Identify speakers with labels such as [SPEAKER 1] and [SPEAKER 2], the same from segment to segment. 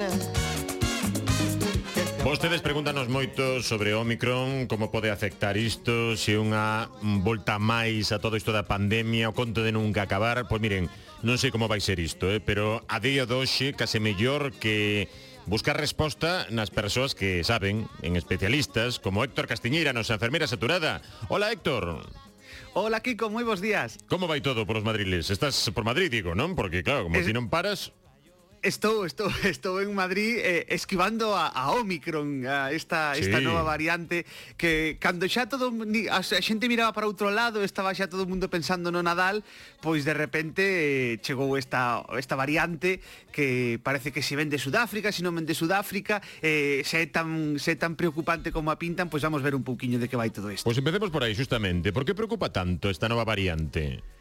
[SPEAKER 1] mañana
[SPEAKER 2] Vostedes pregúntanos moito sobre Omicron, como pode afectar isto, se unha volta máis a todo isto da pandemia, o conto de nunca acabar. Pois miren, non sei como vai ser isto, eh? pero a día de hoxe case mellor que buscar resposta nas persoas que saben, en especialistas, como Héctor Castiñeira, nosa enfermera saturada. Hola, Héctor.
[SPEAKER 3] Hola, Kiko, moi bons días.
[SPEAKER 2] Como vai todo polos madriles? Estás por Madrid, digo, non? Porque, claro, como
[SPEAKER 3] es...
[SPEAKER 2] ti non paras...
[SPEAKER 3] Estou, estou, estou en Madrid eh, esquivando a, a Omicron, a esta,
[SPEAKER 2] sí.
[SPEAKER 3] esta nova variante que cando xa todo a xente miraba para outro lado, estaba xa todo o mundo pensando no Nadal, pois de repente eh, chegou esta esta variante que parece que se ven de Sudáfrica, se non ven de Sudáfrica, eh, se é tan se é tan preocupante como a pintan, pois vamos ver un pouquiño de que vai todo isto.
[SPEAKER 2] Pois empecemos por aí, justamente. Por que preocupa tanto esta nova variante?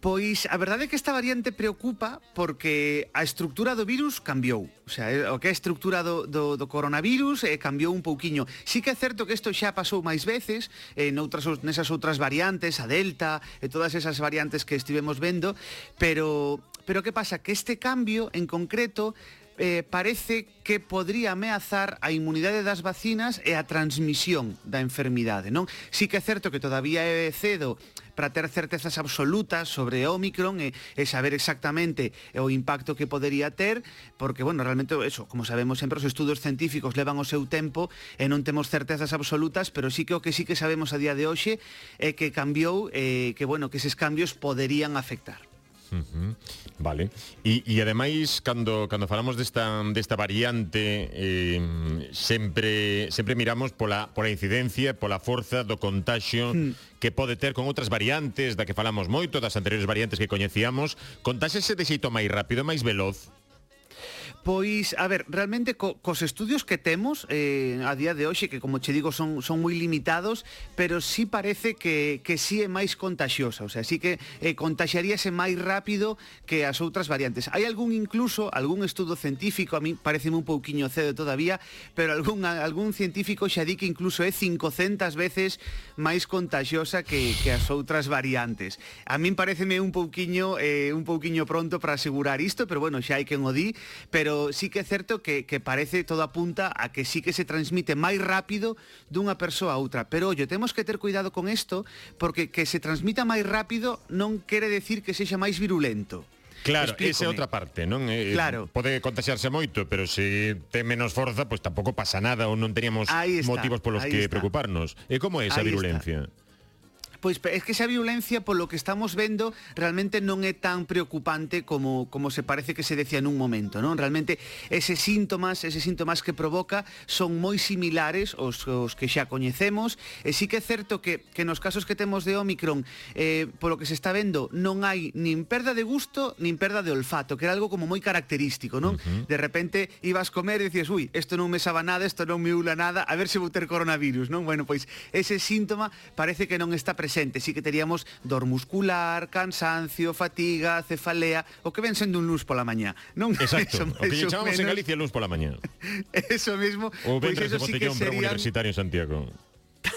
[SPEAKER 3] Pois a verdade é que esta variante preocupa porque a estructura do virus cambiou. O sea, o que é a estructura do, do, do coronavirus eh, cambiou un pouquiño. Sí que é certo que isto xa pasou máis veces eh, noutras, nesas outras variantes, a Delta, e eh, todas esas variantes que estivemos vendo, pero Pero que pasa? Que este cambio en concreto eh, parece que podría ameazar a inmunidade das vacinas e a transmisión da enfermidade, non? Sí que é certo que todavía é cedo para ter certezas absolutas sobre Omicron e, e saber exactamente o impacto que podería ter, porque, bueno, realmente eso, como sabemos sempre, os estudos científicos levan o seu tempo e non temos certezas absolutas, pero sí que o que sí que sabemos a día de hoxe é que cambiou, eh, que, bueno, que eses cambios poderían afectar.
[SPEAKER 2] Uh -huh. Vale. E, e ademais, cando, cando falamos desta, desta variante, eh, sempre, sempre miramos pola, pola incidencia, pola forza do contagio hmm. que pode ter con outras variantes, da que falamos moito, das anteriores variantes que coñecíamos. Contáxese de xeito máis rápido, máis veloz?
[SPEAKER 3] Pois, a ver, realmente co, cos estudios que temos eh, a día de hoxe, que como che digo son, son moi limitados, pero sí parece que, que sí é máis contagiosa, o sea, sí que eh, contagiaríase máis rápido que as outras variantes. Hai algún incluso, algún estudo científico, a mí parece un pouquiño cedo todavía, pero algún, algún científico xa di que incluso é 500 veces máis contagiosa que, que as outras variantes. A min pareceme un pouquiño, eh, un pouquiño pronto para asegurar isto, pero bueno, xa hai quen o di, pero sí que é certo que, que parece todo apunta a que sí que se transmite máis rápido dunha persoa a outra. Pero, ollo, temos que ter cuidado con isto, porque que se transmita máis rápido non quere decir que sexa máis virulento.
[SPEAKER 2] Claro, Explícome. esa é outra parte, non? Eh, eh
[SPEAKER 3] claro.
[SPEAKER 2] Pode contagiarse moito, pero se ten menos forza, pois pues, tampouco pasa nada ou non teríamos motivos polos que
[SPEAKER 3] está.
[SPEAKER 2] preocuparnos. E como é esa
[SPEAKER 3] Ahí
[SPEAKER 2] virulencia?
[SPEAKER 3] Está pois é que esa violencia polo que estamos vendo realmente non é tan preocupante como como se parece que se decía nun momento, non? Realmente eses síntomas, eses síntomas que provoca son moi similares aos, aos que xa coñecemos, e sí que é certo que que nos casos que temos de Omicron, eh polo que se está vendo, non hai nin perda de gusto, nin perda de olfato, que era algo como moi característico, non? Uh -huh. De repente ibas comer e dicías, "Ui, isto non me saba nada, isto non me ula nada, a ver se vou ter coronavirus", non? Bueno, pois ese síntoma parece que non está presente presente. Sí que teríamos dor muscular, cansancio, fatiga, cefalea, o que ven sendo un luz pola mañá. Non?
[SPEAKER 2] Exacto,
[SPEAKER 3] eso,
[SPEAKER 2] o que lle chamamos
[SPEAKER 3] menos, en
[SPEAKER 2] Galicia luns pola mañá.
[SPEAKER 3] Eso mesmo.
[SPEAKER 2] O
[SPEAKER 3] pois
[SPEAKER 2] ventres pues
[SPEAKER 3] eso que
[SPEAKER 2] botellón para que
[SPEAKER 3] serían...
[SPEAKER 2] universitario en Santiago.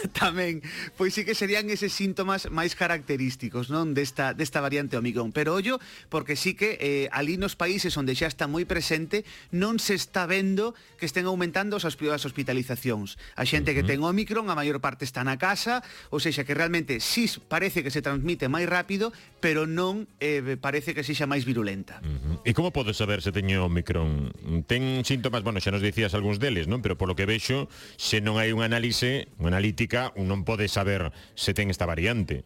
[SPEAKER 3] tamén. Pois sí que serían eses síntomas máis característicos, non, desta desta variante Omicron, pero ollo porque sí que eh, ali nos países onde xa está moi presente non se está vendo que estén aumentando as as hospitalizacións. A xente que ten Omicron, a maior parte está na casa, ou seja, que realmente sí parece que se transmite máis rápido, pero non eh, parece que sexa máis virulenta.
[SPEAKER 2] Uh -huh. E como podes saber se teño Omicron? Ten síntomas, bueno, xa nos dicías algúns deles, non? Pero polo que vexo, se non hai un análise, unha analítica Sudáfrica, un non pode saber se ten esta variante.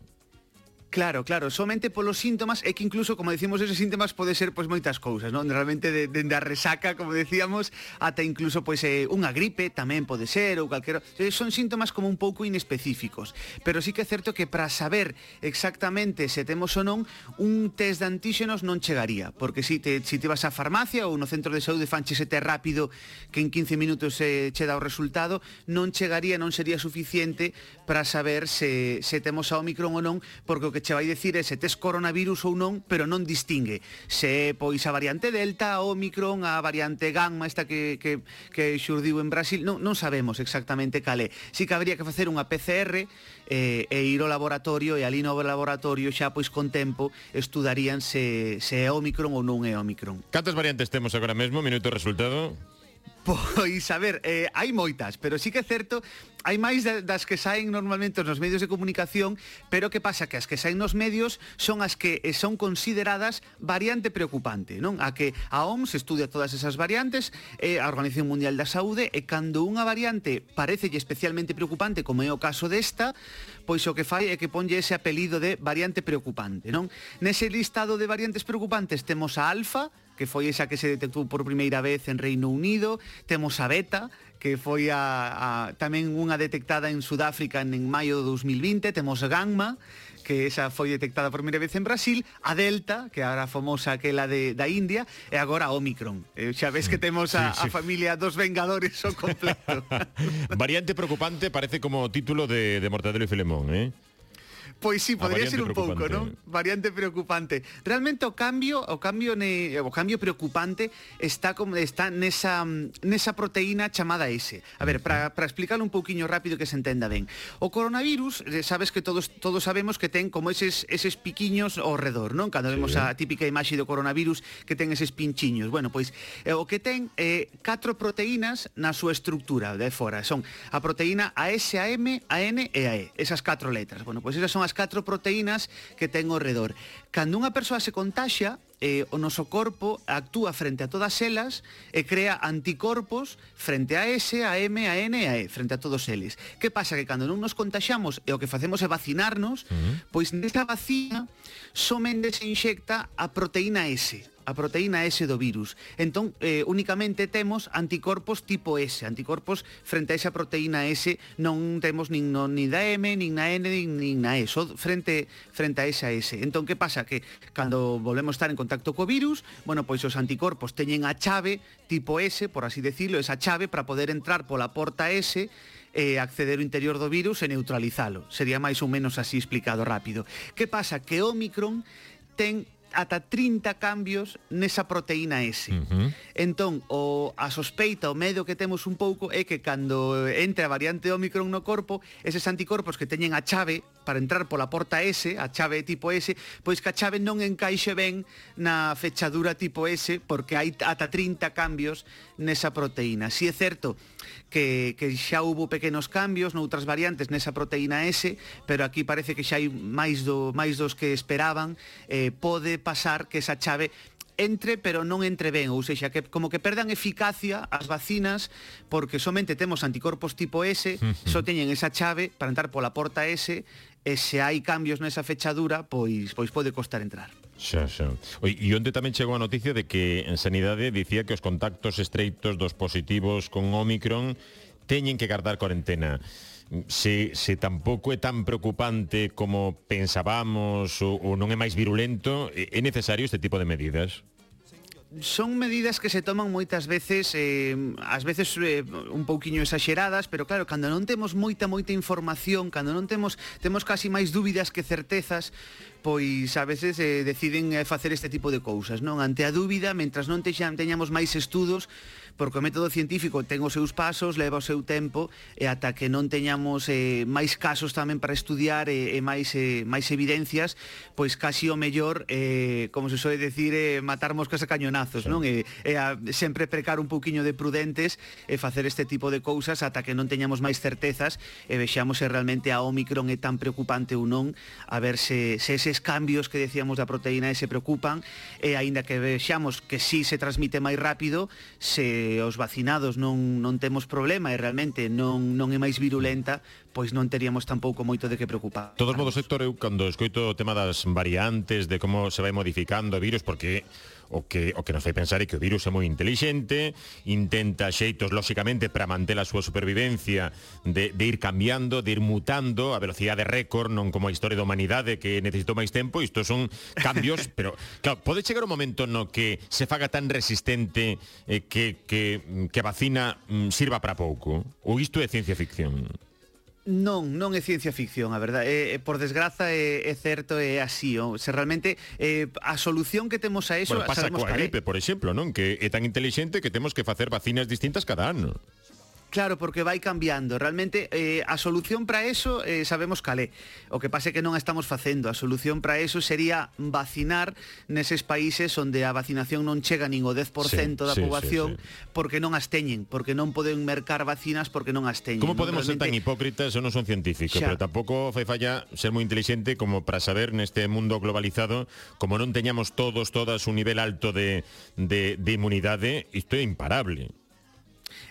[SPEAKER 3] Claro, claro, somente polos síntomas é que incluso, como decimos, esos síntomas pode ser pois moitas cousas, non? Realmente de, de, a resaca, como decíamos, ata incluso pois eh, unha gripe tamén pode ser ou calquera, eh, son síntomas como un pouco inespecíficos, pero sí que é certo que para saber exactamente se temos ou non, un test de antíxenos non chegaría, porque si te, si te vas á farmacia ou no centro de saúde fanche ese test rápido que en 15 minutos eh, che dá o resultado, non chegaría, non sería suficiente para saber se, se temos a Omicron ou non, porque o que che vai dicir é se tes coronavirus ou non, pero non distingue se é pois a variante Delta, Omicron, a variante Gamma, esta que, que, que xurdiu en Brasil, non, non sabemos exactamente cal é. Si que habría que facer unha PCR eh, e ir ao laboratorio e ali no laboratorio xa pois con tempo estudarían se, se é Omicron ou non é Omicron.
[SPEAKER 2] Cantas variantes temos agora mesmo? Minuto resultado?
[SPEAKER 3] Pois, a ver, eh, hai moitas, pero sí que é certo hai máis das que saen normalmente nos medios de comunicación, pero que pasa que as que saen nos medios son as que eh, son consideradas variante preocupante, non? A que a OMS estudia todas esas variantes, eh, a Organización Mundial da Saúde, e cando unha variante parece especialmente preocupante, como é o caso desta, pois o que fai é que ponlle ese apelido de variante preocupante, non? Nese listado de variantes preocupantes temos a alfa, que foi esa que se detectou por primeira vez en Reino Unido, temos a beta, que foi a, a tamén unha detectada en Sudáfrica en, en maio de 2020, temos a gamma, que esa foi detectada por primeira vez en Brasil, a Delta, que era famosa aquela de, da India, e agora a Omicron. Eh, xa ves que temos a, sí, sí. a familia dos Vengadores o completo.
[SPEAKER 2] Variante preocupante parece como título de, de Mortadelo y Filemón, eh?
[SPEAKER 3] Pois sí, podría ser un pouco, non? Variante preocupante. Realmente o cambio, o cambio ne, o cambio preocupante está como está nesa nesa proteína chamada S. A ver, para para explicarlo un pouquiño rápido que se entenda ben. O coronavirus, eh, sabes que todos todos sabemos que ten como eses eses piquiños ao redor, non? Cando sí. vemos a típica imaxe do coronavirus que ten eses pinchiños. Bueno, pois eh, o que ten eh catro proteínas na súa estructura de fora. Son a proteína AS, a M, a N e a E. Esas catro letras. Bueno, pois esas son as catro proteínas que ten ao redor. Cando unha persoa se contaxa, eh, o noso corpo actúa frente a todas elas e crea anticorpos frente a S, a M, a N e a E, frente a todos eles. Que pasa? Que cando non nos contaxamos e o que facemos é vacinarnos, uh -huh. pois nesta vacina somente se inxecta a proteína S a proteína S do virus. Entón, eh, únicamente temos anticorpos tipo S, anticorpos frente a esa proteína S non temos nin, no, nin da M, nin na N, nin, nin na E, só frente, frente a esa S. Entón, que pasa? Que cando volvemos a estar en contacto co virus, bueno, pois os anticorpos teñen a chave tipo S, por así decirlo, esa chave para poder entrar pola porta S e acceder ao interior do virus e neutralizalo. Sería máis ou menos así explicado rápido. Que pasa? Que Omicron ten ata 30 cambios nesa proteína S. Uh -huh. Entón, o a sospeita, o medo que temos un pouco é que cando entre a variante Omicron no corpo, eses anticorpos que teñen a chave para entrar pola porta S, a chave tipo S, pois que a chave non encaixe ben na fechadura tipo S porque hai ata 30 cambios nesa proteína. Si é certo que, que xa hubo pequenos cambios noutras variantes nesa proteína S, pero aquí parece que xa hai máis do máis dos que esperaban, eh, pode pasar que esa chave entre pero non entre ben, ou seja, que como que perdan eficacia as vacinas porque somente temos anticorpos tipo S, só teñen esa chave para entrar pola porta S e se hai cambios nesa fechadura, pois pois pode costar entrar.
[SPEAKER 2] Xa, xa. Oi, e onde tamén chegou a noticia de que en Sanidade dicía que os contactos estreitos dos positivos con Omicron teñen que guardar cuarentena se, se tampouco é tan preocupante como pensábamos ou, ou non é máis virulento, é necesario este tipo de medidas?
[SPEAKER 3] Son medidas que se toman moitas veces, eh, ás veces eh, un pouquiño exaxeradas, pero claro, cando non temos moita, moita información, cando non temos, temos casi máis dúbidas que certezas, pois a veces eh, deciden eh, facer este tipo de cousas, non? Ante a dúbida, mentras non texan, teñamos máis estudos, porque o método científico ten os seus pasos, leva o seu tempo, e ata que non teñamos eh, máis casos tamén para estudiar e, e máis, eh, máis evidencias, pois casi o mellor, eh, como se soe decir, eh, matar moscas a cañonazos, sí. non? E, e a, sempre precar un pouquiño de prudentes e facer este tipo de cousas ata que non teñamos máis certezas e vexamos se realmente a Omicron é tan preocupante ou non, a ver se, se ese eses cambios que decíamos da proteína e se preocupan e aínda que vexamos que si sí se transmite máis rápido, se os vacinados non, non temos problema e realmente non, non é máis virulenta, pois non teríamos tampouco moito de que preocupar.
[SPEAKER 2] Todos modos, sector, eu cando escoito o tema das variantes, de como se vai modificando o virus, porque o que, o que nos fai pensar é que o virus é moi inteligente, intenta xeitos, lóxicamente, para manter a súa supervivencia de, de ir cambiando, de ir mutando a velocidade récord, non como a historia da humanidade que necesitou máis tempo, isto son cambios, pero claro, pode chegar un momento no que se faga tan resistente eh, que, que, que a vacina mm, sirva para pouco? Ou isto é ciencia ficción?
[SPEAKER 3] Non, non é ciencia ficción, a verdade. É, por desgraza é, é certo, é así. Ou se realmente eh, a solución que temos a eso...
[SPEAKER 2] Bueno, pasa coa gripe, por exemplo, non? Que é tan inteligente que temos que facer vacinas distintas cada ano.
[SPEAKER 3] Claro, porque vai cambiando. Realmente eh, a solución para eso eh, sabemos calé. O que pase que non a estamos facendo. A solución para eso sería vacinar neses países onde a vacinación non chega nin o 10% sí, da sí, poboación sí, sí. porque non as teñen, porque non poden mercar vacinas porque non as teñen.
[SPEAKER 2] Como podemos Realmente... ser tan hipócritas? Eu non son científico, xa. pero tampouco fai falla ser moi inteligente como para saber neste mundo globalizado como non teñamos todos, todas un nivel alto de, de, de inmunidade, isto é imparable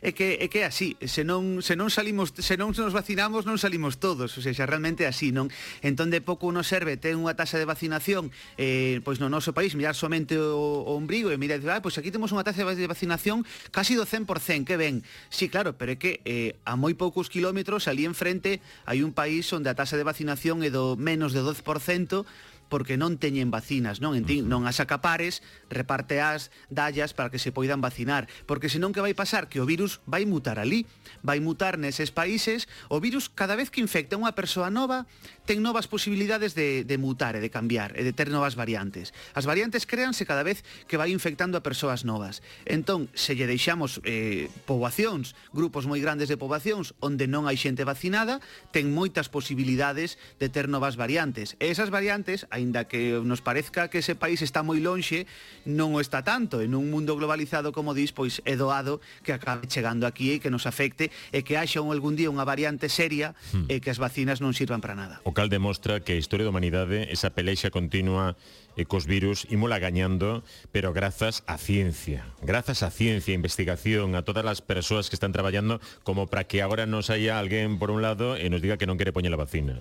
[SPEAKER 3] é que é que é así, se non se non salimos, se non nos vacinamos non salimos todos, o sea, xa realmente é así, non? Entón de pouco nos serve ten unha taxa de vacinación eh, pois no noso país, mirar somente o, o ombrigo e mirar, ah, pois aquí temos unha taxa de vacinación casi do 100%, que ben. Sí, claro, pero é que eh, a moi poucos quilómetros ali enfrente hai un país onde a taxa de vacinación é do menos de 12%, porque non teñen vacinas, non? En tin, non as acapares, repárteas, dallas para que se poidan vacinar, porque senón que vai pasar que o virus vai mutar ali, vai mutar neses países, o virus cada vez que infecta unha persoa nova, ten novas posibilidades de, de mutar e de cambiar e de ter novas variantes. As variantes créanse cada vez que vai infectando a persoas novas. Entón, se lle deixamos eh, poboacións, grupos moi grandes de poboacións onde non hai xente vacinada, ten moitas posibilidades de ter novas variantes. E esas variantes, aínda que nos parezca que ese país está moi lonxe, non o está tanto. En un mundo globalizado, como dis, pois é doado que acabe chegando aquí e que nos afecte e que haxa un algún día unha variante seria hmm. e que as vacinas non sirvan para nada.
[SPEAKER 2] O cal demostra que a historia da humanidade, esa pelexa continua e cos virus imola gañando, pero grazas á ciencia, grazas á ciencia, a investigación, a todas as persoas que están traballando como para que agora nos haya alguén por un lado e nos diga que non quere poñer a vacina.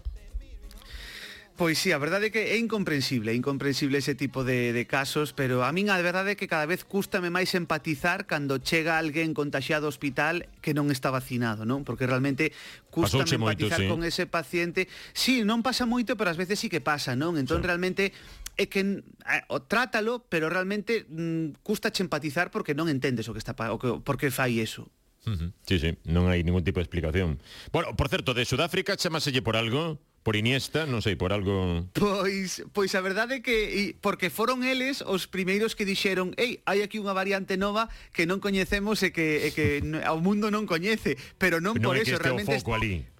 [SPEAKER 3] Pois sí, a verdade é que é incomprensible, incomprensible ese tipo de, de casos, pero a min a verdade é que cada vez cústame máis empatizar cando chega alguén contagiado ao hospital que non está vacinado, non? Porque realmente cústame empatizar moito, sí. con ese paciente. Sí, non pasa moito, pero ás veces sí que pasa, non? Entón sí. realmente é que eh, o trátalo, pero realmente mm, custa empatizar porque non entendes o que está o que, por que fai eso.
[SPEAKER 2] Uh -huh. Sí, sí, non hai ningún tipo de explicación. Bueno, por certo, de Sudáfrica chamaselle por algo? por Iniesta, non sei, por algo...
[SPEAKER 3] Pois, pois a verdade é que porque foron eles os primeiros que dixeron ei, hai aquí unha variante nova que non coñecemos e que, e que ao mundo non coñece, pero non,
[SPEAKER 2] non
[SPEAKER 3] por eso,
[SPEAKER 2] realmente... Foco ali, claro.